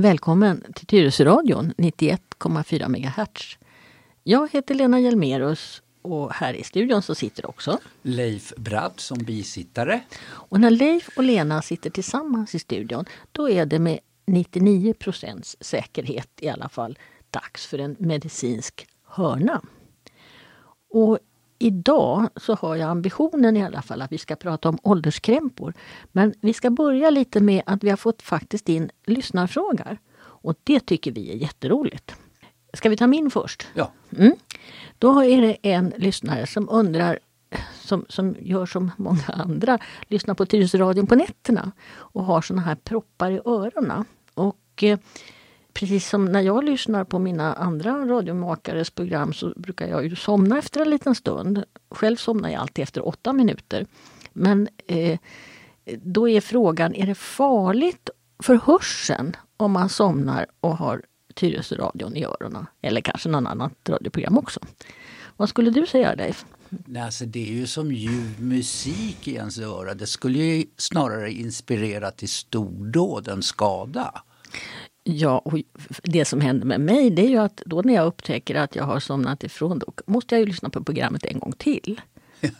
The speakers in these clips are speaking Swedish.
Välkommen till Tyresöradion 91,4 MHz. Jag heter Lena Hjelmerus och här i studion så sitter också Leif Bratt som bisittare. Och när Leif och Lena sitter tillsammans i studion då är det med 99 procents säkerhet i alla fall dags för en medicinsk hörna. Och idag så har jag ambitionen i alla fall att vi ska prata om ålderskrämpor. Men vi ska börja lite med att vi har fått faktiskt in lyssnarfrågor. Och det tycker vi är jätteroligt. Ska vi ta min först? Ja. Mm. Då är det en lyssnare som undrar som, som gör som många andra, lyssnar på Tyresöradion på nätterna och har såna här proppar i öronen. Och eh, precis som när jag lyssnar på mina andra radiomakares program så brukar jag ju somna efter en liten stund. Själv somnar jag alltid efter åtta minuter. Men eh, då är frågan, är det farligt för hörseln om man somnar och har Tyresöradion i öronen? Eller kanske något annat radioprogram också. Vad skulle du säga Leif? Nej, alltså det är ju som ljuv musik i ens öra. Det skulle ju snarare inspirera till stordåd än skada. Ja, och det som händer med mig det är ju att då när jag upptäcker att jag har somnat ifrån då måste jag ju lyssna på programmet en gång till.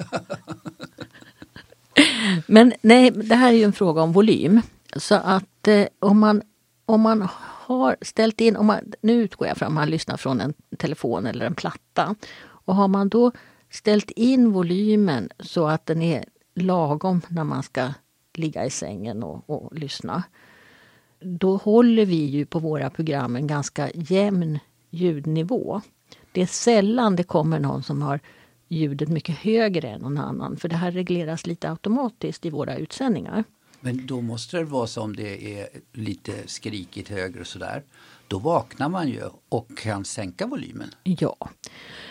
Men nej, det här är ju en fråga om volym. Så att eh, om, man, om man har ställt in, om man, nu utgår jag från man lyssnar från en telefon eller en platta. Och har man då ställt in volymen så att den är lagom när man ska ligga i sängen och, och lyssna. Då håller vi ju på våra program en ganska jämn ljudnivå. Det är sällan det kommer någon som har ljudet mycket högre än någon annan. För det här regleras lite automatiskt i våra utsändningar. Men då måste det vara som det är lite skrikigt högre och sådär. Då vaknar man ju och kan sänka volymen. Ja.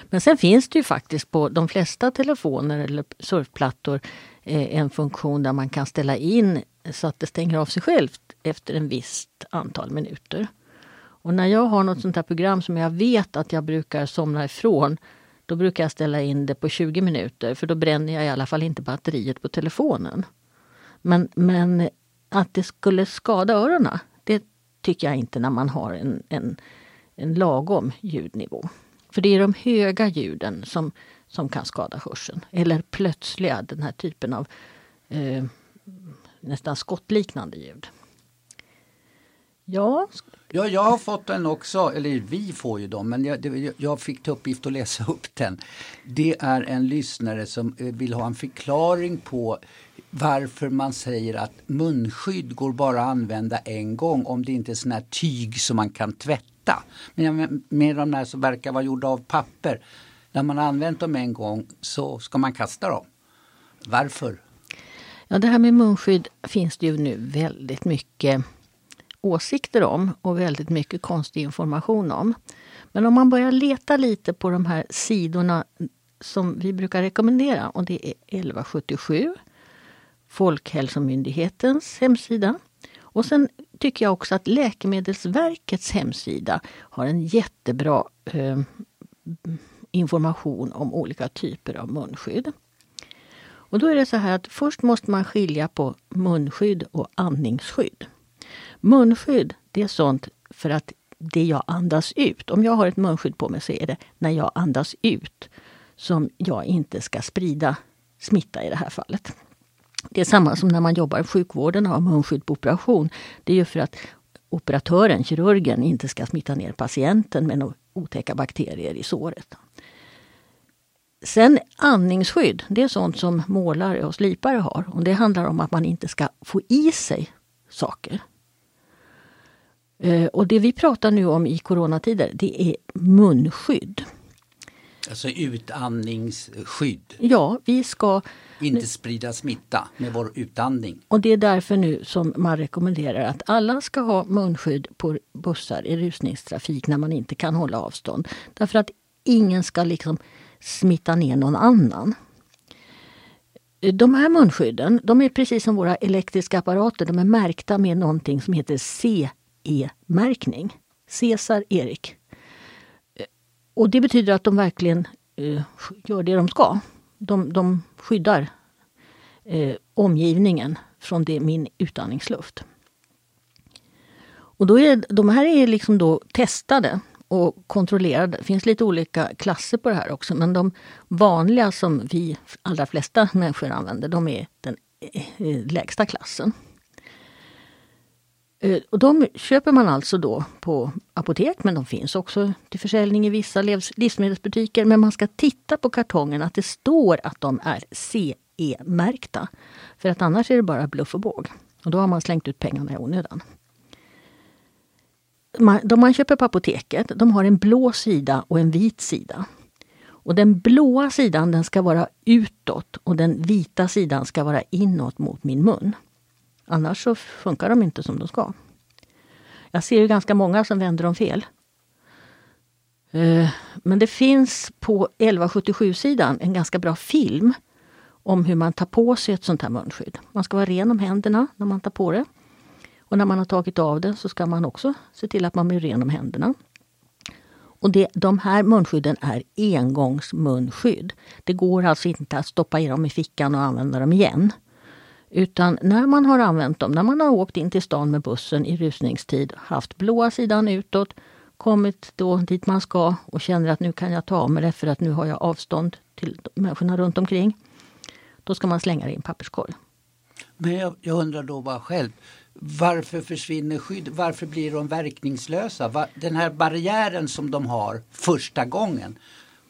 Men sen finns det ju faktiskt på de flesta telefoner eller surfplattor eh, en funktion där man kan ställa in så att det stänger av sig självt efter en visst antal minuter. Och när jag har något sånt här program som jag vet att jag brukar somna ifrån då brukar jag ställa in det på 20 minuter för då bränner jag i alla fall inte batteriet på telefonen. Men, men att det skulle skada öronen, det tycker jag inte när man har en, en, en lagom ljudnivå. För det är de höga ljuden som, som kan skada hörseln. Eller plötsliga, den här typen av eh, nästan skottliknande ljud. Ja. Ja, jag har fått den också, eller vi får ju dem, men jag, det, jag fick till uppgift att läsa upp den. Det är en lyssnare som eh, vill ha en förklaring på varför man säger att munskydd går bara att använda en gång om det inte är sån här tyg som man kan tvätta. Men med de där som verkar vara gjorda av papper. När man har använt dem en gång så ska man kasta dem. Varför? Ja, det här med munskydd finns det ju nu väldigt mycket åsikter om och väldigt mycket konstig information om. Men om man börjar leta lite på de här sidorna som vi brukar rekommendera och det är 1177 Folkhälsomyndighetens hemsida. Och sen tycker jag också att Läkemedelsverkets hemsida har en jättebra eh, information om olika typer av munskydd. Och då är det så här att först måste man skilja på munskydd och andningsskydd. Munskydd, det är sånt för att det jag andas ut. Om jag har ett munskydd på mig så är det när jag andas ut som jag inte ska sprida smitta i det här fallet. Det är samma som när man jobbar i sjukvården och har munskydd på operation. Det är ju för att operatören, kirurgen, inte ska smitta ner patienten med några otäcka bakterier i såret. Sen andningsskydd, det är sånt som målare och slipare har. Och Det handlar om att man inte ska få i sig saker. Eh, och det vi pratar nu om i coronatider, det är munskydd. Alltså utandningsskydd? Ja, vi ska inte sprida smitta med vår utandning. Och det är därför nu som man rekommenderar att alla ska ha munskydd på bussar i rusningstrafik när man inte kan hålla avstånd. Därför att ingen ska liksom smitta ner någon annan. De här munskydden de är precis som våra elektriska apparater. De är märkta med någonting som heter CE-märkning. Cesar Erik. Eh, och det betyder att de verkligen eh, gör det de ska. De, de skyddar eh, omgivningen från det, min utandningsluft. Och då är, de här är liksom då testade och kontrollerade. Det finns lite olika klasser på det här också men de vanliga som vi allra flesta människor använder de är den eh, lägsta klassen. Eh, och de köper man alltså då på apotek men de finns också till försäljning i vissa livsmedelsbutiker. Men man ska titta på kartongen att det står att de är CE-märkta. För att annars är det bara bluff och båg. Och då har man slängt ut pengarna i onödan. De man köper på apoteket de har en blå sida och en vit sida. Och den blåa sidan den ska vara utåt och den vita sidan ska vara inåt mot min mun. Annars så funkar de inte som de ska. Jag ser ju ganska många som vänder dem fel. Eh, men det finns på 1177-sidan en ganska bra film om hur man tar på sig ett sånt här munskydd. Man ska vara ren om händerna när man tar på det. Och när man har tagit av det så ska man också se till att man blir ren om händerna. Och det, de här munskydden är engångsmunskydd. Det går alltså inte att stoppa i dem i fickan och använda dem igen. Utan när man har använt dem, när man har åkt in till stan med bussen i rusningstid, haft blåa sidan utåt, kommit då dit man ska och känner att nu kan jag ta av mig det för att nu har jag avstånd till människorna runt omkring. Då ska man slänga det i en papperskorg. Men jag, jag undrar då bara själv, varför försvinner skydd? Varför blir de verkningslösa? Den här barriären som de har första gången,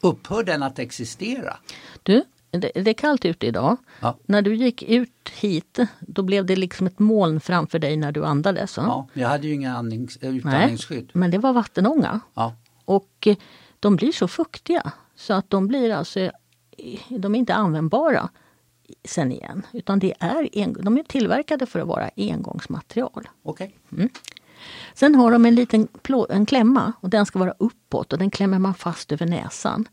upphör den att existera? Du, det, det är kallt ute idag. Ja. När du gick ut hit, då blev det liksom ett moln framför dig när du andades. Så. Ja, jag hade ju inga andnings, utandningsskydd. Nej, men det var vattenånga. Ja. Och eh, de blir så fuktiga så att de blir alltså, de är inte användbara sen igen. Utan det är en, de är tillverkade för att vara engångsmaterial. Okay. Mm. Sen har de en liten plå, en klämma och den ska vara uppåt och den klämmer man fast över näsan.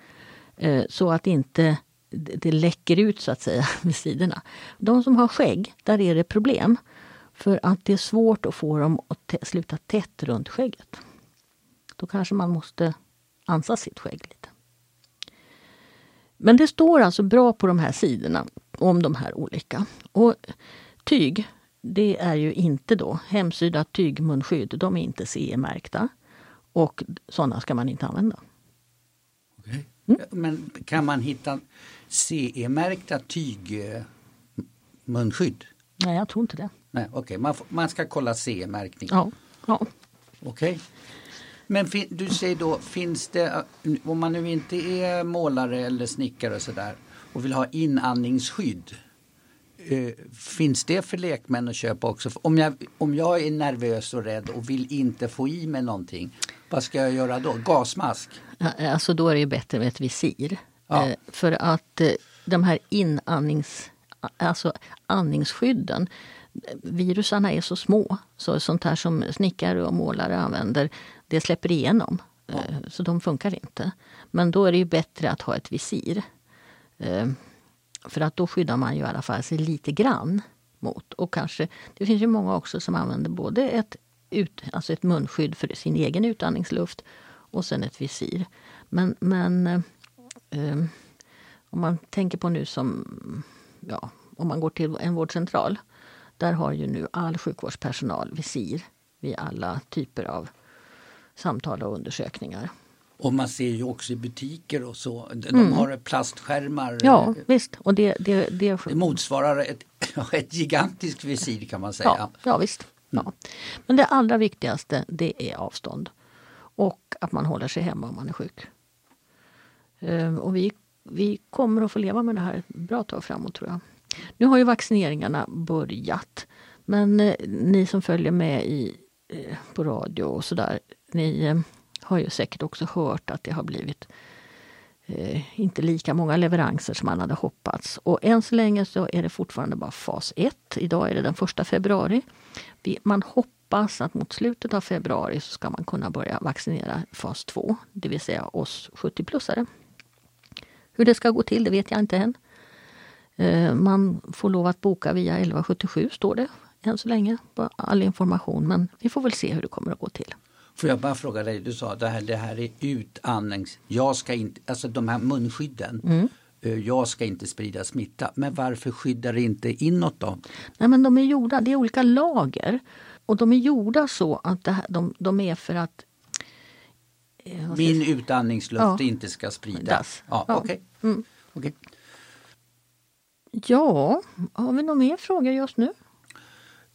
Eh, så att inte det läcker ut så att säga vid sidorna. De som har skägg, där är det problem. För att det är svårt att få dem att sluta tätt runt skägget. Då kanske man måste ansa sitt skägg lite. Men det står alltså bra på de här sidorna om de här olika. Och tyg, det är ju inte då hemsydda tygmunskydd. De är inte CE-märkta. Och sådana ska man inte använda. Okay. Mm. Men kan man hitta CE-märkta tygmunskydd? Nej, jag tror inte det. Nej, okay. man, man ska kolla CE-märkning? Ja. ja. Okej. Okay. Men du säger då, finns det, om man nu inte är målare eller snickare och sådär och vill ha inandningsskydd. Eh, finns det för lekmän att köpa också? Om jag, om jag är nervös och rädd och vill inte få i mig någonting, vad ska jag göra då? Gasmask? Alltså då är det ju bättre med ett visir. Ja. Eh, för att eh, de här inandnings, alltså andningsskydden, virusarna är så små. Så sånt här som snickare och målare använder, det släpper igenom. Ja. Så de funkar inte. Men då är det ju bättre att ha ett visir. För att då skyddar man ju i alla fall sig lite grann mot. Och kanske, det finns ju många också som använder både ett, ut, alltså ett munskydd för sin egen utandningsluft och sen ett visir. Men, men eh, om man tänker på nu som, ja, om man går till en vårdcentral. Där har ju nu all sjukvårdspersonal visir vid alla typer av samtal och undersökningar. Och man ser ju också i butiker och så, de mm. har plastskärmar. Ja visst. Och det, det, det... det motsvarar ett, ett gigantiskt visir kan man säga. Ja, ja visst. Ja. Mm. Men det allra viktigaste det är avstånd. Och att man håller sig hemma om man är sjuk. Ehm, och vi, vi kommer att få leva med det här ett bra tag framåt tror jag. Nu har ju vaccineringarna börjat. Men eh, ni som följer med i, eh, på radio och sådär, ni eh, har ju säkert också hört att det har blivit eh, inte lika många leveranser som man hade hoppats. Och än så länge så är det fortfarande bara fas 1. Idag är det den 1 februari. Vi, man hoppas att mot slutet av februari så ska man kunna börja vaccinera fas 2, det vill säga oss 70-plussare. Hur det ska gå till det vet jag inte än. Eh, man får lov att boka via 1177 står det än så länge på all information men vi får väl se hur det kommer att gå till. Får jag bara fråga dig, du sa det här, det här är utandnings... Jag ska inte, alltså de här munskydden. Mm. Eh, jag ska inte sprida smitta. Men varför skyddar det inte inåt då? Nej men de är gjorda, det är olika lager. och de är gjorda så att här, de, de är för att min utandningsluft ja. inte ska spridas. Ja, ja. Okay. Mm. okay. Ja, har vi några mer frågor just nu?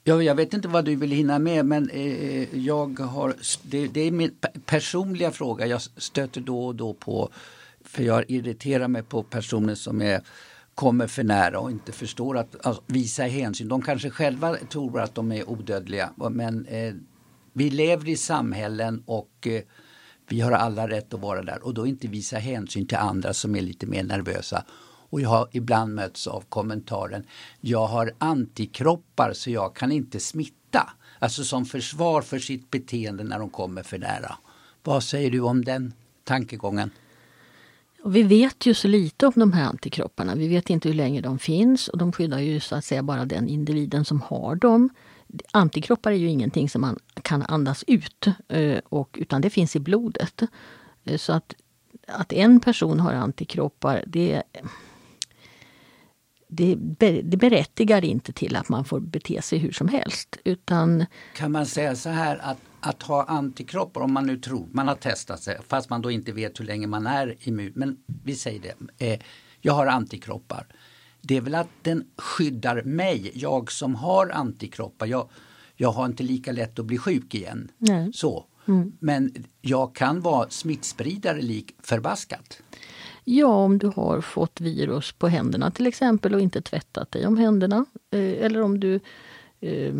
Ja, jag vet inte vad du vill hinna med men eh, jag har, det, det, är min personliga fråga. Jag stöter då och då på, för jag irriterar mig på personer som är, kommer för nära och inte förstår att alltså, visa hänsyn. De kanske själva tror att de är odödliga men eh, vi lever i samhällen och eh, vi har alla rätt att vara där och då inte visa hänsyn till andra som är lite mer nervösa och jag har ibland mötts av kommentaren Jag har antikroppar så jag kan inte smitta. Alltså som försvar för sitt beteende när de kommer för nära. Vad säger du om den tankegången? vi vet ju så lite om de här antikropparna. Vi vet inte hur länge de finns och de skyddar ju så att säga bara den individen som har dem. Antikroppar är ju ingenting som man kan andas ut, eh, och, utan det finns i blodet. Eh, så att, att en person har antikroppar, det det, det berättigar inte till att man får bete sig hur som helst. Utan... Kan man säga så här att, att ha antikroppar, om man nu tror, man har testat sig, fast man då inte vet hur länge man är immun, men vi säger det, eh, jag har antikroppar. Det är väl att den skyddar mig, jag som har antikroppar. Jag, jag har inte lika lätt att bli sjuk igen. Nej. Så. Mm. Men jag kan vara smittspridare lik förbaskat. Ja, om du har fått virus på händerna till exempel och inte tvättat dig om händerna. Eh, eller om du eh,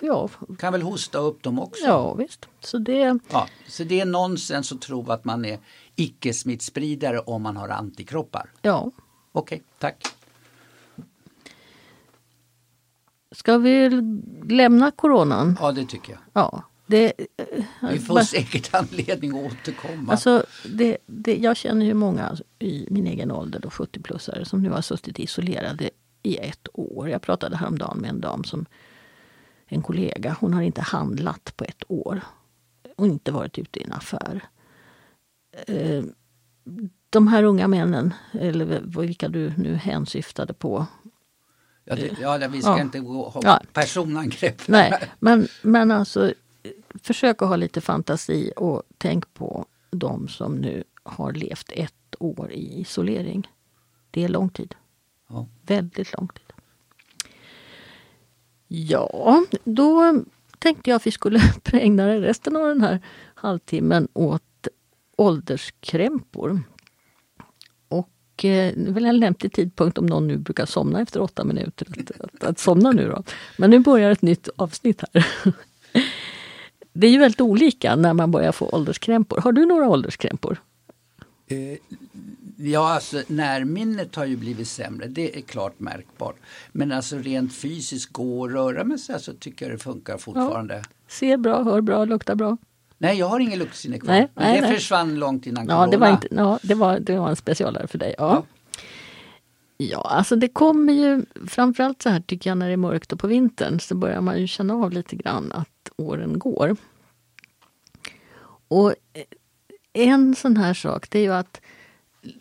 ja. kan väl hosta upp dem också? Ja visst. Så det, ja, så det är nonsens att tro att man är icke-smittspridare om man har antikroppar? Ja. Okej, okay, tack. Ska vi lämna coronan? Ja, det tycker jag. Ja. Det, Vi får bara, säkert anledning att återkomma. Alltså, det, det, jag känner ju många i min egen ålder, 70-plussare, som nu har suttit isolerade i ett år. Jag pratade häromdagen med en dam som en kollega. Hon har inte handlat på ett år och inte varit ute i en affär. Eh, de här unga männen, eller vilka du nu hänsyftade på. Ja, det, ja vi ska ja. inte gå ha ja. personangrepp. Nej, men, men alltså försök att ha lite fantasi och tänk på de som nu har levt ett år i isolering. Det är lång tid. Ja. Väldigt lång tid. Ja, då tänkte jag att vi skulle ägna resten av den här halvtimmen åt ålderskrämpor. Och eh, det är väl en lämplig tidpunkt om någon nu brukar somna efter åtta minuter att, att, att somna nu då. Men nu börjar ett nytt avsnitt här. Det är ju väldigt olika när man börjar få ålderskrämpor. Har du några ålderskrämpor? Eh, ja, alltså närminnet har ju blivit sämre. Det är klart märkbart. Men alltså rent fysiskt gå och röra mig så, så tycker jag det funkar fortfarande. Ja. Ser bra, hör bra, luktar bra. Nej, jag har ingen luktsinne kvar. Nej, nej, det nej. försvann långt innan ja, corona. Det var, inte, ja, det, var, det var en specialare för dig. Ja. ja. Ja, alltså det kommer ju framförallt så här tycker jag när det är mörkt och på vintern så börjar man ju känna av lite grann att åren går. Och en sån här sak det är ju att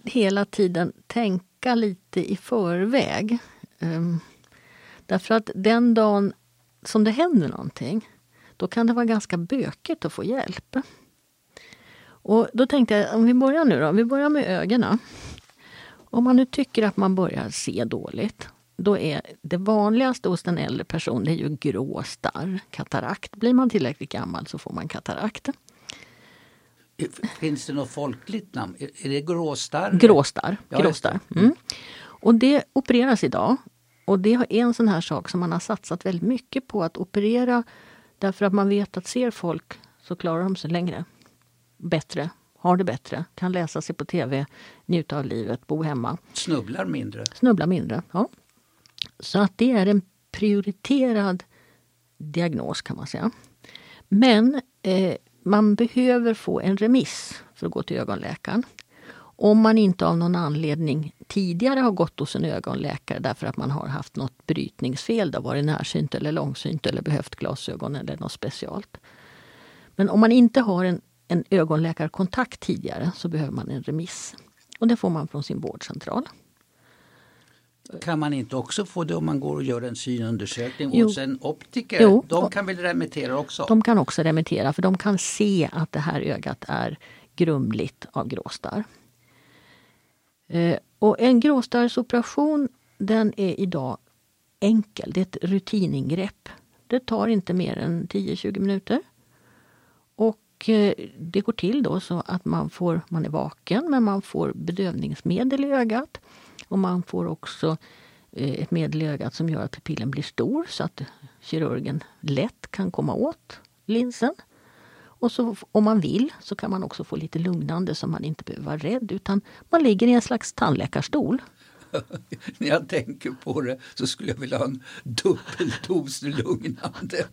hela tiden tänka lite i förväg. Um, därför att den dagen som det händer någonting, då kan det vara ganska bökigt att få hjälp. Och då tänkte jag, om vi börjar nu då, vi börjar med ögonen. Om man nu tycker att man börjar se dåligt, då är det vanligaste hos en äldre person det är ju grå starr, katarakt. Blir man tillräckligt gammal så får man katarakt. Finns det något folkligt namn? Är det gråstarr? Gråstarr. Ja, gråstarr. Mm. Och det opereras idag. Och det är en sån här sak som man har satsat väldigt mycket på att operera. Därför att man vet att ser folk så klarar de sig längre. Bättre, har det bättre, kan läsa sig på tv, njuta av livet, bo hemma. Snubblar mindre. Snubblar mindre, ja. Så att det är en prioriterad diagnos kan man säga. Men eh, man behöver få en remiss för att gå till ögonläkaren. Om man inte av någon anledning tidigare har gått hos en ögonläkare därför att man har haft något brytningsfel, det har varit närsynt eller långsynt eller behövt glasögon eller något speciellt. Men om man inte har en, en ögonläkarkontakt tidigare så behöver man en remiss. Och det får man från sin vårdcentral. Kan man inte också få det om man går och gör en synundersökning Jo. hos en optiker? Jo. De kan väl remittera också? De kan också remittera för de kan se att det här ögat är grumligt av gråstarr. Eh, och en gråstarrsoperation den är idag enkel. Det är ett rutiningrepp. Det tar inte mer än 10-20 minuter. Och eh, det går till då så att man, får, man är vaken men man får bedövningsmedel i ögat. Och man får också eh, ett medel i ögat som gör att pupillen blir stor så att kirurgen lätt kan komma åt linsen. Och så, om man vill så kan man också få lite lugnande så man inte behöver vara rädd utan man ligger i en slags tandläkarstol. När jag tänker på det så skulle jag vilja ha en dubbeldos lugnande.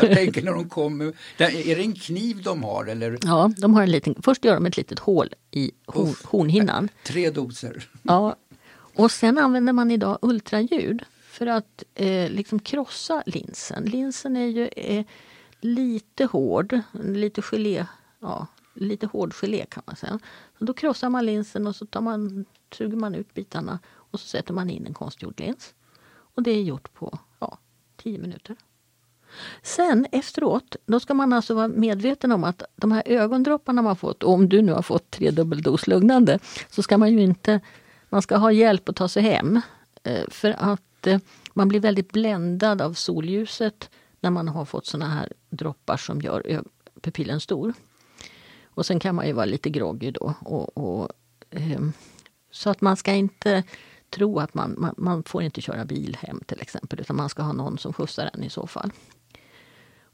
Jag tänker när de kommer. Är det en kniv de har eller? Ja, de har en liten, först gör de ett litet hål i horn, Uff. hornhinnan. Tre doser. Ja. Och sen använder man idag ultraljud för att eh, liksom krossa linsen. Linsen är ju eh, lite hård, lite gelé, ja, lite hård gelé kan man säga. Så då krossar man linsen och så tar man, suger man ut bitarna och så sätter man in en konstgjord lins. Och det är gjort på ja, 10 minuter. Sen efteråt, då ska man alltså vara medveten om att de här ögondropparna man fått, och om du nu har fått tre dubbeldos lugnande, så ska man ju inte, man ska ha hjälp att ta sig hem. Eh, för att eh, man blir väldigt bländad av solljuset när man har fått såna här droppar som gör eh, pupillen stor. Och sen kan man ju vara lite groggy då. Och, och, ehm, så att man ska inte tro att man, man, man får inte köra bil hem till exempel, utan man ska ha någon som skjutsar en i så fall.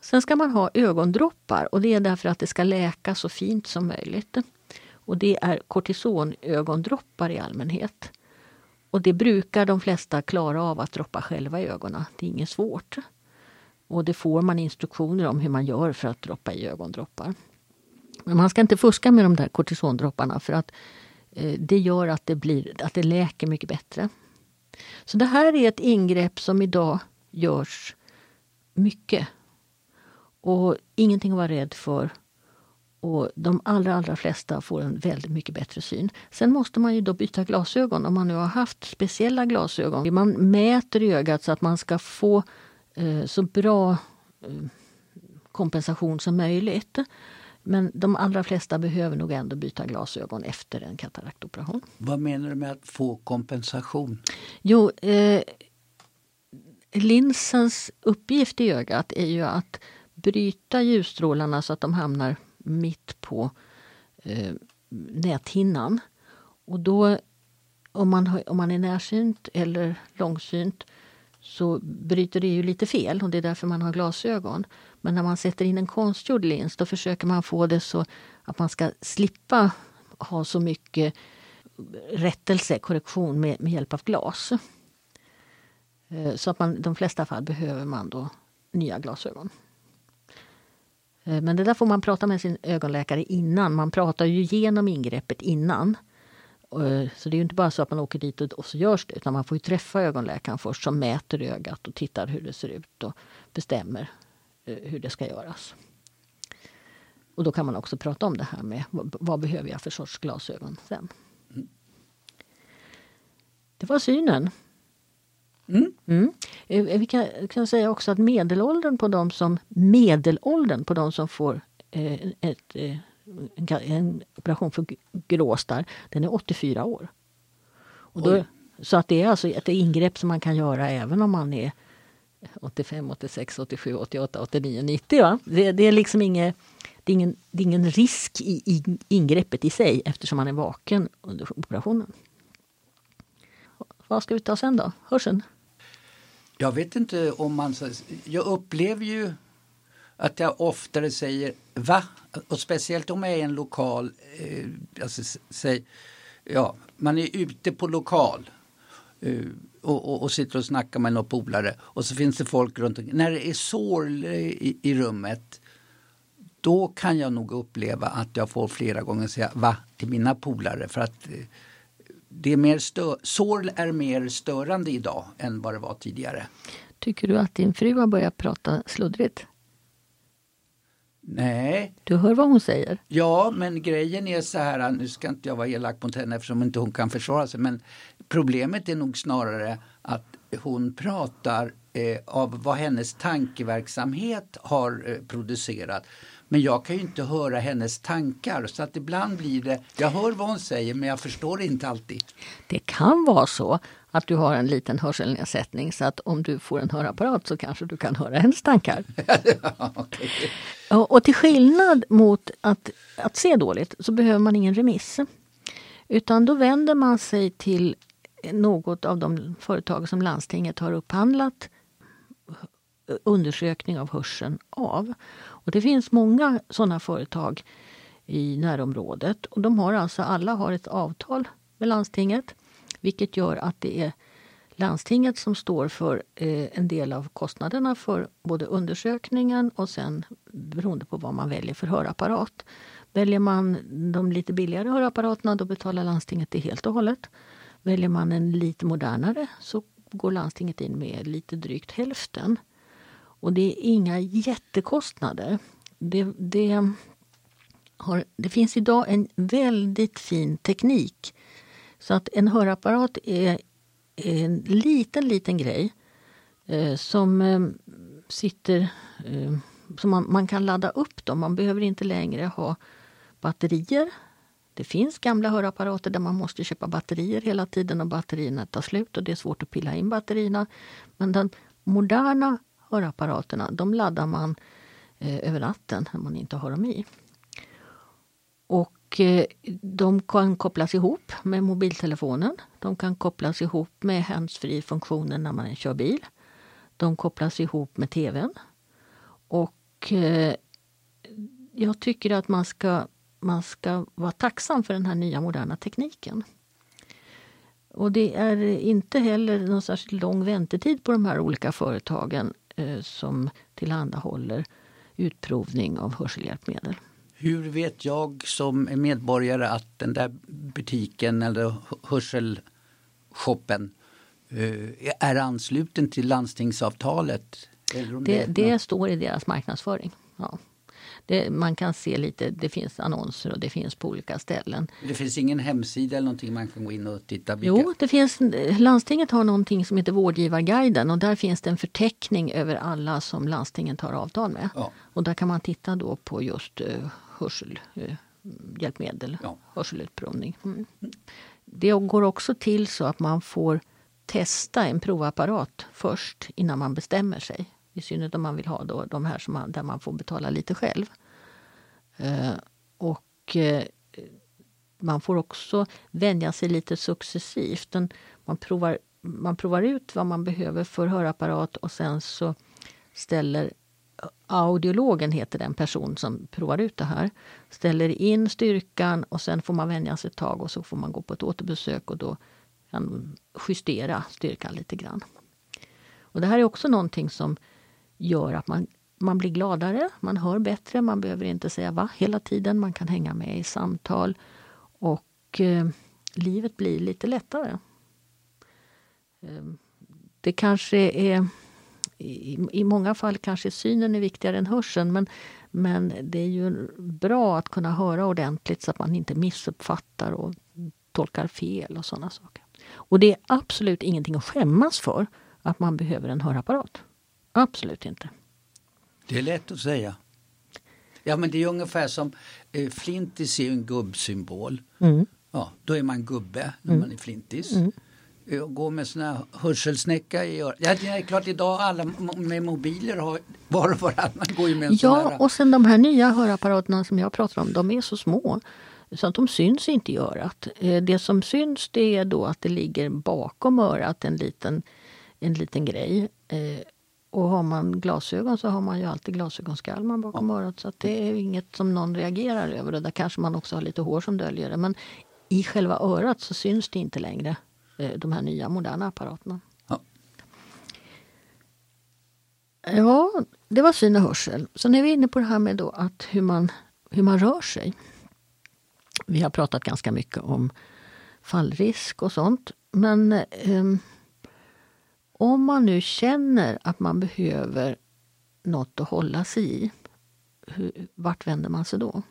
Sen ska man ha ögondroppar och det är därför att det ska läka så fint som möjligt. Och det är kortisonögondroppar i allmänhet. Och det brukar de flesta klara av att droppa själva i ögonen. Det är inget svårt. Och det får man instruktioner om hur man gör för att droppa i ögondroppar. Men man ska inte fuska med de där kortisondropparna för att eh, det gör att det, blir, att det läker mycket bättre. Så det här är ett ingrepp som idag görs mycket. Och ingenting att vara rädd för. Och de allra, allra flesta får en väldigt mycket bättre syn. Sen måste man ju då byta glasögon om man nu har haft speciella glasögon. Man mäter i ögat så att man ska få så bra eh, kompensation som möjligt. Men de allra flesta behöver nog ändå byta glasögon efter en kataraktoperation. Vad menar du med att få kompensation? Jo, eh, linsens uppgift i ögat är ju att bryta ljusstrålarna så att de hamnar mitt på eh, näthinnan. Och då, om man, om man är närsynt eller långsynt så bryter det ju lite fel och det är därför man har glasögon. Men när man sätter in en konstgjord lins då försöker man få det så att man ska slippa ha så mycket rättelse, korrektion med, med hjälp av glas. Eh, så att man, i de flesta fall behöver man då nya glasögon. Eh, men det där får man prata med sin ögonläkare innan. Man pratar ju igenom ingreppet innan. Eh, Så det är ju inte bara så att man åker dit och så görs det utan man får träffa ögonläkaren först som mäter ögat och tittar hur det ser ut och bestämmer eh, hur det ska göras. Och då kan man också prata om det här med vad, behöver jag för sorts glasögon sen. Det var synen. Mm. Mm. Eh, Vi kan, kan säga också att medelåldern på de som, medelåldern på de som får eh, ett, eh, en, operation för gråstarr, den är 84 år. Och då, så att det är alltså ett ingrepp som man kan göra även om man är 85, 86, 87, 88, 89, 90. Va? Det, det är liksom inget, det är ingen, det är ingen risk i, i ingreppet i sig eftersom man är vaken under operationen. Vad ska vi ta sen då? Hörseln? Jag vet inte om man... Jag upplever ju att jag oftare säger va? Och speciellt om jag är i en lokal... Eh, alltså, säg, ja, man är ute på lokal eh, och, och, och sitter och snackar med någon polare och så finns det folk runt omkring. När det är sorl eh, i, i rummet då kan jag nog uppleva att jag får flera gånger säga va till mina polare för att eh, det är mer stö- är mer störande idag än vad det var tidigare. Tycker du att din fru har börjat prata sluddrigt? Nej. Du hör vad hon säger. Ja, men grejen är så här, nu ska inte jag vara elak mot henne eftersom inte hon kan försvara sig, men problemet är nog snarare att hon pratar eh, av vad hennes tankeverksamhet har eh, producerat. Men jag kan ju inte höra hennes tankar så att ibland blir det, jag hör vad hon säger men jag förstår inte alltid. Det kan vara så att du har en liten hörselnedsättning så att om du får en hörapparat så kanske du kan höra hennes tankar. okay. och, till skillnad mot att, att se dåligt så behöver man ingen remiss. Utan då vänder man sig till något av de företag som landstinget har upphandlat undersökning av hörseln av. Och det finns många sådana företag i närområdet. Och de har alltså, alla har ett avtal med landstinget vilket gör att det är landstinget som står för eh, en del av kostnaderna för både undersökningen och sen beroende på vad man väljer för hörapparat. Väljer man de lite billigare hörapparaterna då betalar landstinget det helt och hållet. Väljer man en lite modernare så går landstinget in med lite drygt hälften. Och det är inga jättekostnader. Det, det, har, det finns idag en väldigt fin teknik. Så att en hörapparat är en liten, liten grej eh, som eh, sitter... Eh, som man, man, kan ladda upp dem. Man behöver inte längre ha batterier. Det finns gamla hörapparater där man måste köpa batterier hela tiden och batterierna tar slut och det är svårt att pilla in batterierna. Men den moderna hörapparaterna de laddar man eh, över natten när man inte har dem i. Och eh, de kan kopplas ihop med mobiltelefonen. De kan kopplas ihop med handsfree-funktionen när man kör bil. De kopplas ihop med tvn. Och eh, jag tycker att man ska, man ska vara tacksam för den här nya moderna tekniken. Och det är inte heller någon särskilt lång väntetid på de här olika företagen som tillhandahåller utprovning av hörselhjälpmedel. Hur vet jag som medborgare att den där butiken eller hörselshoppen eh, är ansluten till landstingsavtalet? det, det, det står i deras marknadsföring. Ja. Det, man kan se lite, det finns annonser och det finns på olika ställen. Det finns ingen hemsida eller någonting man kan gå in och titta? Vilka? Jo, det finns, landstinget har någonting som heter Vårdgivarguiden och där finns det en förteckning över alla som landstinget har avtal med. Ja. Och där kan man titta då på just uh, hörselhjälpmedel, uh, ja. hörselutprovning. Mm. Det går också till så att man får testa en provapparat först innan man bestämmer sig. I synnerhet om man vill ha då de här som man, där man får betala lite själv. Eh, och eh, man får också vänja sig lite successivt. Man, provar, man provar ut vad man behöver för hörapparat och sen så ställer audiologen heter den person som provar ut det här. Ställer in styrkan och sen får man vänja sig ett tag och så får man gå på ett återbesök och då kan justera styrkan lite grann. Och det här är också någonting som gör att man, man blir gladare, man hör bättre, man behöver inte säga va hela tiden, man kan hänga med i samtal och eh, livet blir lite lättare. Eh, det kanske är i, i många fall kanske synen är viktigare än hörseln men, men det är ju bra att kunna höra ordentligt så att man inte missuppfattar och tolkar fel och sådana saker. Och det är absolut ingenting att skämmas för att man behöver en hörapparat. Absolut inte. Det är lätt att säga. Ja men det är ungefär som eh, flintis är en gubbsymbol. Mm. Ja, då är man gubbe när mm. man är flintis. Mm. Eh, och gå med sån här hörselsnäcka i örat. Ja, det är klart idag alla med mobiler har var och varannan går ju med en Ja, sån och sen de här nya hörapparaterna som jag pratar om, de är så små. Så att de syns inte i örat. Eh, det som syns det är då att det ligger bakom örat en liten, en liten grej. Och har man glasögon så har man ju alltid glasögonskalman bakom ja. örat. Så det är inget som någon reagerar över. Där kanske man också har lite hår som döljer det. Men i själva örat så syns det inte längre, eh, de här nya moderna apparaterna. Ja. ja, det var syn och hörsel. Så nu är vi inne på det här med då att hur man, hur man rör sig. Vi har pratat ganska mycket om fallrisk och sånt. Men eh, om man nu känner att man behöver något att hålla sig i hur, vart vänder man sig då?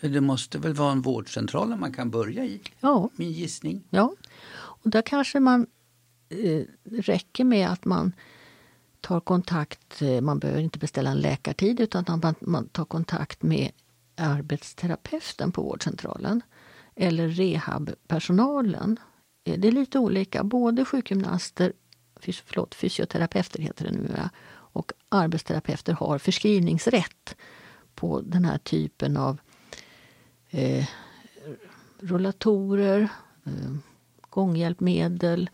Det måste väl vara en vårdcentral man kan börja i? Ja. Min gissning. Ja, och där kanske man eh, räcker med att man tar kontakt, eh, man behöver inte beställa en läkartid utan att man, man tar kontakt med arbetsterapeuten på vårdcentralen eller rehabpersonalen. Eh, det är lite olika. Både sjukgymnaster, fys förlåt, fysioterapeuter heter det numera, och arbetsterapeuter har förskrivningsrätt på den här typen av eh, rullatorer, eh, gånghjälpmedel.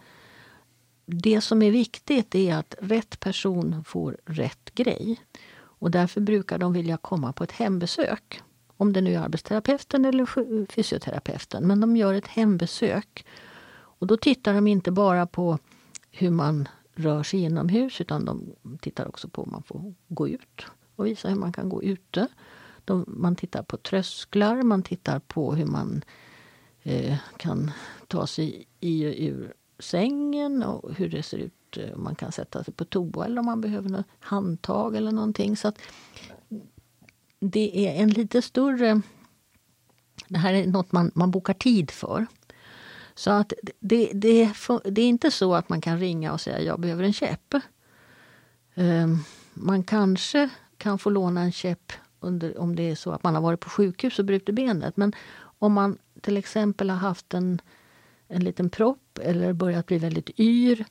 Det som är viktigt är att rätt person får rätt grej. Och därför brukar de vilja komma på ett hembesök. Om det nu är arbetsterapeuten eller fysioterapeuten. Men de gör ett hembesök. Och då tittar de inte bara på hur man rör sig inomhus utan de tittar också på om man får gå ut och visa hur man kan gå ute. De, man tittar på trösklar, man tittar på hur man eh, kan ta sig i och ur sängen och hur det ser ut. Eh, om man kan sätta sig på toa eller om man behöver något handtag eller någonting. Så att det är en lite större... Det här är något man, man bokar tid för. Så att det, det, det är inte så att man kan ringa och säga jag behöver en käpp. Ehm, man kanske kan få låna en käpp under, om det är så att man har varit på sjukhus och brutit benet. Men om man till exempel har haft en, en liten propp eller börjat bli väldigt yr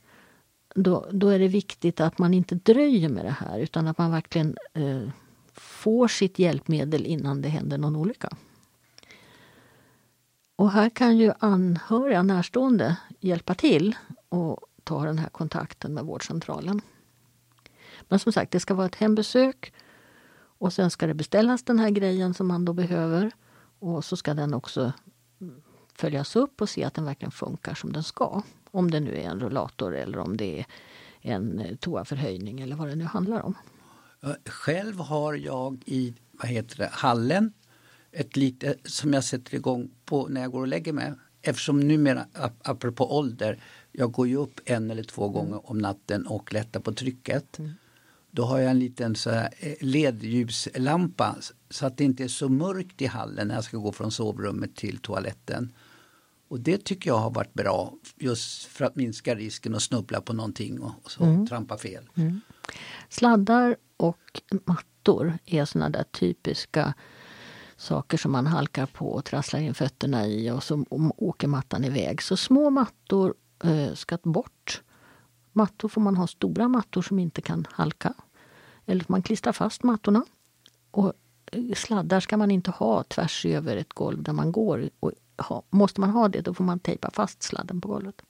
då, då är det viktigt att man inte dröjer med det här utan att man verkligen eh, får sitt hjälpmedel innan det händer någon olycka. Och här kan ju anhöriga, närstående, hjälpa till och ta den här kontakten med vårdcentralen. Men som sagt, det ska vara ett hembesök och sen ska det beställas den här grejen som man då behöver. Och så ska den också följas upp och se att den verkligen funkar som den ska. Om det nu är en rullator eller om det är en toaförhöjning eller vad det nu handlar om. Själv har jag i vad heter det, hallen ett lite som jag sätter igång på när jag går och lägger mig. Eftersom numera, apropå ålder, jag går ju upp en eller två gånger om natten och lättar på trycket. Mm. Då har jag en liten så här eh, ledljuslampa så att det inte är så mörkt i hallen när jag ska gå från sovrummet till toaletten. Och det tycker jag har varit bra just för att minska risken att snubbla på någonting och så mm. trampa fel. Mm. Sladdar och mattor är såna där typiska saker som man halkar på och trasslar in fötterna i och så åker mattan iväg. Så små mattor eh, ska bort. Mattor får man ha stora mattor som inte kan halka. Eller man klistrar fast mattorna. Och eh, sladdar ska man inte ha tvärs över ett golv där man går. Och ha, måste man ha det då får man tejpa fast sladden på golvet.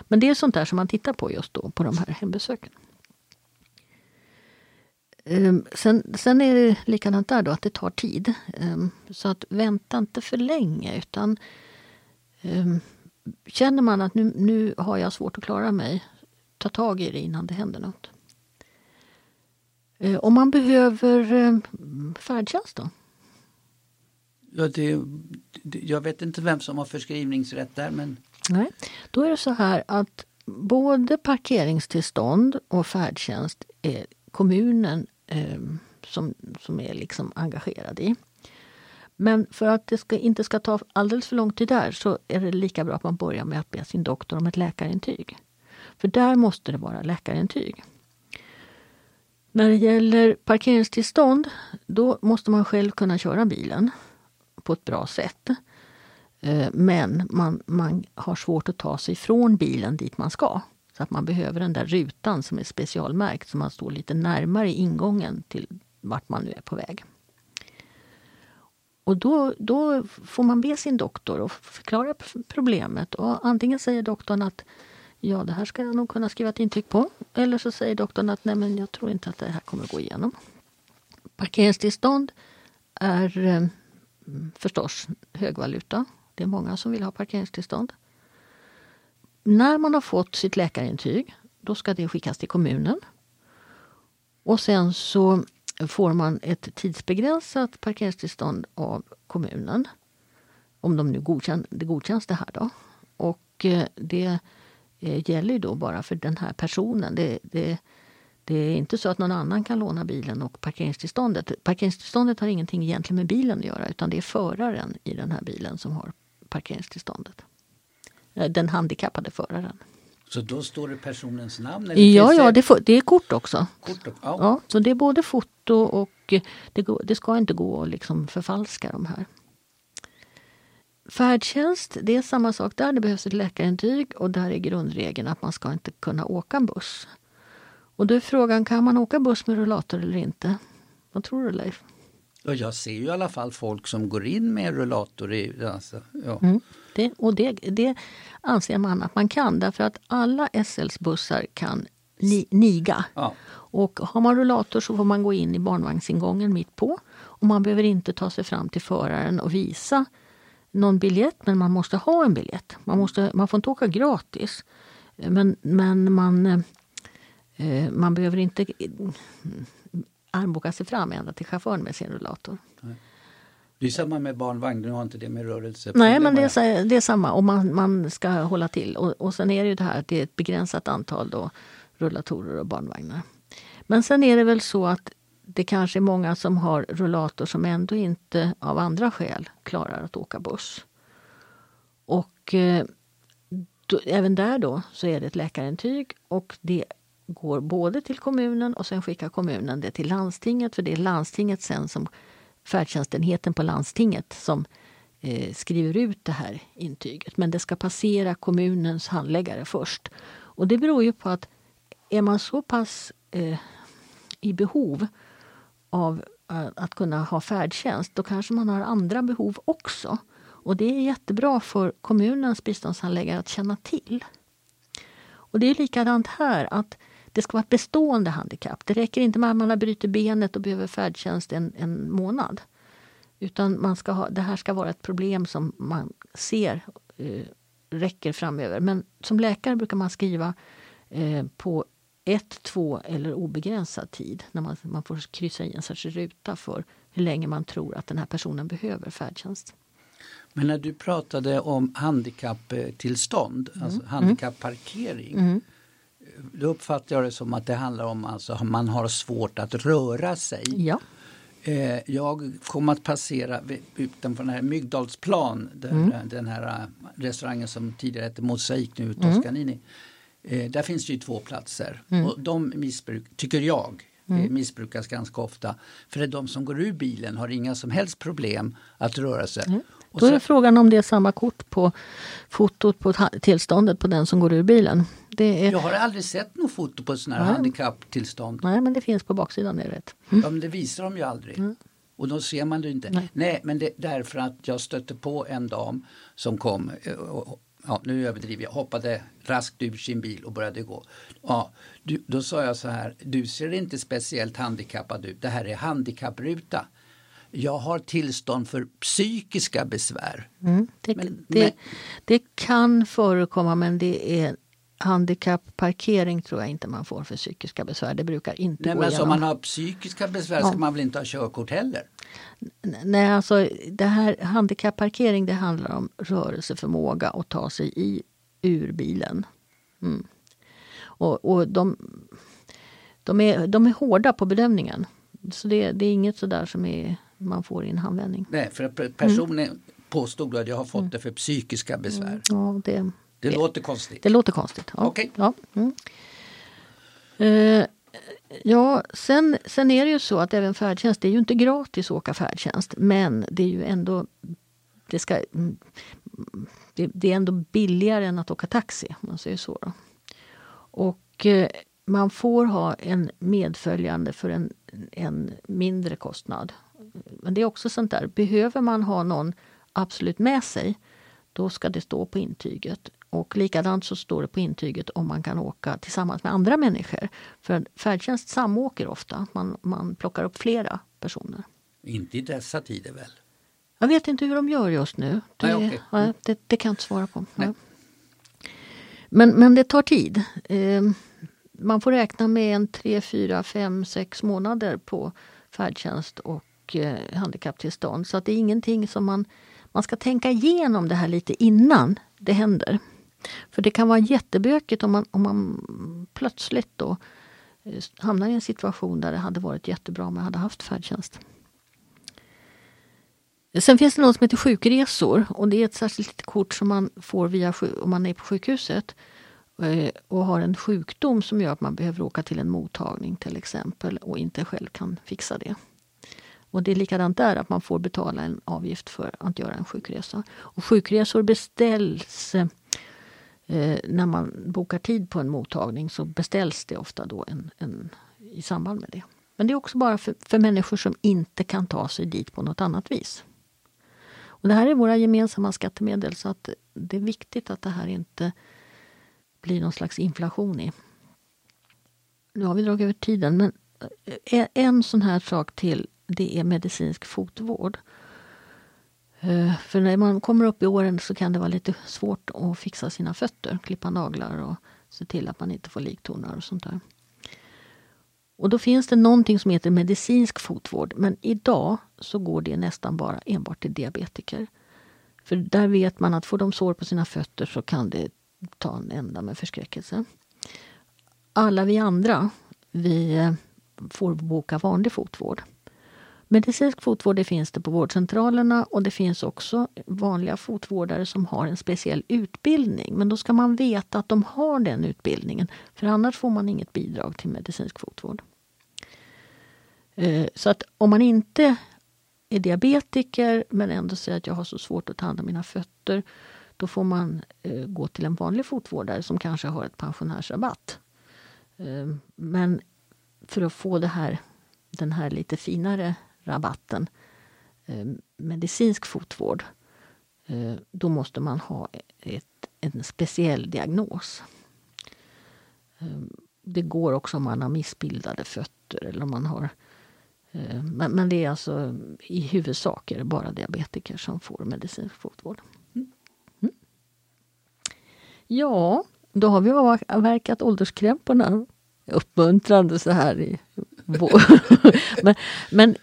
Men det är sånt där som man tittar på just då på de här hembesöken. Ehm, sen, sen är det likadant där då, att det tar tid. Ehm, så att vänta inte för länge utan ehm, känner man att nu, nu har jag svårt att klara mig, ta tag i det innan det händer något. Om man behöver färdtjänst då? Ja, det, jag vet inte vem som har förskrivningsrätt där men... Nej, då är det så här att både parkeringstillstånd och färdtjänst är kommunen eh, som, som är liksom engagerad i. Men för att det ska, inte ska ta alldeles för lång tid där så är det lika bra att man börjar med att be sin doktor om ett läkarintyg. För där måste det vara läkarintyg. När det gäller parkeringstillstånd då måste man själv kunna köra bilen på ett bra sätt. Eh, men man, man har svårt att ta sig från bilen dit man ska. Så att man behöver den där rutan som är specialmärkt så man står lite närmare ingången till vart man nu är på väg. Och då, då får man be sin doktor och förklara problemet. Och antingen säger doktorn att ja, det här ska jag nog kunna skriva ett intyg på. Eller så säger doktorn att nej, men jag tror inte att det här kommer att gå igenom. Parkeringstillstånd är eh, förstås högvaluta. Det är många som vill ha parkeringstillstånd. När man har fått sitt läkarintyg då ska det skickas till kommunen. Och sen så får man ett tidsbegränsat parkeringstillstånd av kommunen. Om de nu godkän, det godkänns det här då. Och eh, det eh, gäller då bara för den här personen. Det, det, Det är inte så att någon annan kan låna bilen och parkeringstillståndet. Parkeringstillståndet har ingenting egentligen med bilen att göra utan det är föraren i den här bilen som har parkeringstillståndet. Eh, den handikappade föraren. Så då står det personens namn? Eller ja, ja det, det, är kort också. Kort, ja. ja. så det är både foto och det, går, det ska inte gå att liksom förfalska de här. Färdtjänst, det är samma sak där. Det behövs ett läkarintyg och där är grundregeln att man ska inte kunna åka buss. Och då är frågan, kan man åka buss med rullator eller inte? Vad tror du Leif? Ja, jag ser ju i alla fall folk som går in med rullator. I, alltså, ja. Mm, det, och det, det anser man att man kan därför att alla SLs bussar kan ni, niga. Ja. Och har man rullator så får man gå in i barnvagnsingången mitt på. Och man behöver inte ta sig fram till föraren och visa någon biljett, men man måste ha en biljett. Man, måste, man får inte åka gratis. Men, men man, eh, man behöver inte armboka sig fram ända till chauffören med sin rullator. Det är samma med barnvagn, du har inte det med rörelse? Nej, men det är, det är samma och man, man ska hålla till. Och, och sen är det ju det här att det är ett begränsat antal då, rullatorer och barnvagnar. Men sen är det väl så att det kanske är många som har rullator som ändå inte av andra skäl klarar att åka buss. Och eh, då, även där då så är det ett läkarintyg och det går både till kommunen och sen skickar kommunen det till landstinget för det är landstinget sen som färdtjänstenheten på landstinget som eh, skriver ut det här intyget. Men det ska passera kommunens handläggare först. Och det beror ju på att är man så pass eh, i behov av eh, att kunna ha färdtjänst, då kanske man har andra behov också. Och det är jättebra för kommunens biståndshandläggare att känna till. Och det är likadant här, att det ska vara ett bestående handikapp. Det räcker inte med att man har brutit benet och behöver färdtjänst en, en månad. Utan man ska ha, det här ska vara ett problem som man ser eh, räcker framöver. Men som läkare brukar man skriva eh, på ett, två eller obegränsad tid. När man, man får kryssa i en särskild ruta för hur länge man tror att den här personen behöver färdtjänst. Men när du pratade om handikapptillstånd, mm. alltså handikapparkering. Mm. Då uppfattar jag det som att det handlar om alltså man har svårt att röra sig. Ja. Eh, jag kom att passera utanför den här Myggdalsplan, där mm. den här restaurangen som tidigare hette Mosaik, nu Toscanini. Mm. Eh, där finns det ju två platser mm. och de missbruk, tycker jag eh, mm. missbrukas ganska ofta. För de som går ur bilen har inga som helst problem att röra sig. Mm. Då är så, frågan om det är samma kort på fotot på tillståndet på den som går ur bilen. Är... Jag har aldrig sett något foto på sådana här handikapptillstånd. Nej, men det finns på baksidan, det är rätt. Mm. Ja, men det visar de ju aldrig. Mm. Och då ser man det inte. Nej, Nej men det, därför att jag stötte på en dam som kom eh, och, ja, nu överdriver jag, hoppade raskt ur sin bil och började gå. Ja, du, då sa jag så här, du ser inte speciellt handikappad ut, det här är handikappruta. Jag har tillstånd för psykiska besvär. Mm, det, men, det, men, det kan förekomma men det är handikappparkering tror jag inte man får för psykiska besvär. Det brukar inte Nej, gå men igenom. Om man har psykiska besvär ja. ska man väl inte ha körkort heller? Nej, alltså det här handikappparkering det handlar om rörelseförmåga och ta sig i ur bilen. Mm. Och, och de, de, är, de är hårda på bedömningen. Så det, det är inget sådär som är, man får i en handvändning. Nej, för personen mm. påstod att jag har fått det för psykiska besvär. Mm. Ja, det, det, det, låter konstigt. Det låter konstigt. Ja. Okay. Ja. Mm. Eh, Ja, sen, sen är det ju så att även färdtjänst, det är ju inte gratis att åka färdtjänst. Men det är ju ändå, det, ska, det, det är ändå billigare än att åka taxi, om man säger så. Då. Och eh, man får ha en medföljande för en, en mindre kostnad. Men det är också sånt där, behöver man ha någon absolut med sig, då ska det stå på intyget. Och likadant så står det på intyget om man kan åka tillsammans med andra människor. För färdtjänst samåker ofta, man, man plockar upp flera personer. Inte i dessa tider väl? Jag vet inte hur de gör just nu. Det, Nej, okay. ja, det, det, kan jag inte svara på. Ja. Men, men det tar tid. Eh, man får räkna med en tre, fyra, fem, sex månader på färdtjänst och eh, handikapptillstånd. Så att det är ingenting som man... Man ska tänka igenom det här lite innan det händer. För det kan vara jättebökigt om man, om man plötsligt då eh, hamnar i en situation där det hade varit jättebra om man hade haft färdtjänst. Sen finns det något som heter sjukresor och det är ett särskilt kort som man får via, om man är på sjukhuset eh, och har en sjukdom som gör att man behöver åka till en mottagning till exempel och inte själv kan fixa det. Och det är likadant där, att man får betala en avgift för att göra en sjukresa. Och sjukresor beställs eh, när man bokar tid på en mottagning så beställs det ofta då en, en, i samband med det. Men det är också bara för, för människor som inte kan ta sig dit på något annat vis. Och det här är våra gemensamma skattemedel så att det är viktigt att det här inte blir någon slags inflation i. Nu har vi dragit över tiden men eh, en sån här sak till det är medicinsk fotvård. Eh, för när man kommer upp i åren så kan det vara lite svårt att fixa sina fötter, klippa naglar och se till att man inte får liktornar och sånt där. Och då finns det någonting som heter medicinsk fotvård men idag så går det nästan bara enbart till diabetiker. För där vet man att får de sår på sina fötter så kan det ta en ända med förskräckelse. Alla vi andra, vi eh, får boka vanlig fotvård. Medicinsk fotvård det finns det på vårdcentralerna och det finns också vanliga fotvårdare som har en speciell utbildning. Men då ska man veta att de har den utbildningen för annars får man inget bidrag till medicinsk fotvård. Eh, så att om man inte är diabetiker men ändå säger att jag har så svårt att ta hand om mina fötter då får man eh, gå till en vanlig fotvårdare som kanske har ett pensionärsrabatt. Eh, men för att få det här, den här lite finare rabatten, eh, medicinsk fotvård, eh, då måste man ha ett, en speciell diagnos. Eh, det går också om man har missbildade fötter eller om man har men, men, det är alltså i huvudsak är det bara diabetiker som får medicinsk fotvård. Mm. Ja, då har vi avverkat ålderskrämporna. Uppmuntrande så här i men, men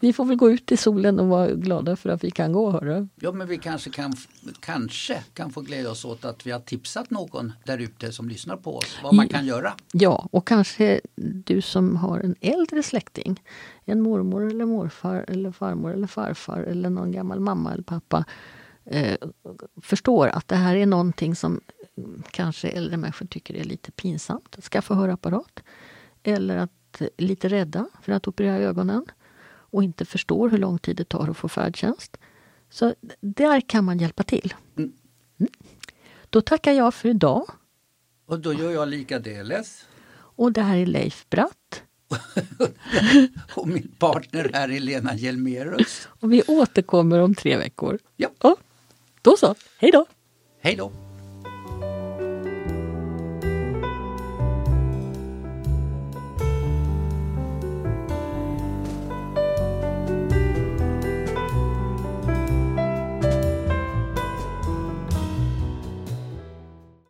vi får väl gå ut i solen och vara glada för att vi kan gå. Hörru. Ja men vi kanske kan, kanske kan få glädja oss åt att vi har tipsat någon där ute som lyssnar på oss vad man kan göra. Ja och kanske du som har en äldre släkting. En mormor eller morfar eller farmor eller farfar eller någon gammal mamma eller pappa. Eh, förstår att det här är någonting som kanske äldre människor tycker är lite pinsamt skaffa hörapparat. Eller att lite rädda för att operera ögonen och inte förstår hur lång tid det tar att få färdtjänst. Så där kan man hjälpa till. Mm. mm. Då tackar jag för idag. Och då gör jag likadeles. Och det här är Leif Bratt. och min partner här är Lena Hjelmerus. Och vi återkommer om tre veckor. Ja. Och, då så, hej då! Hej då!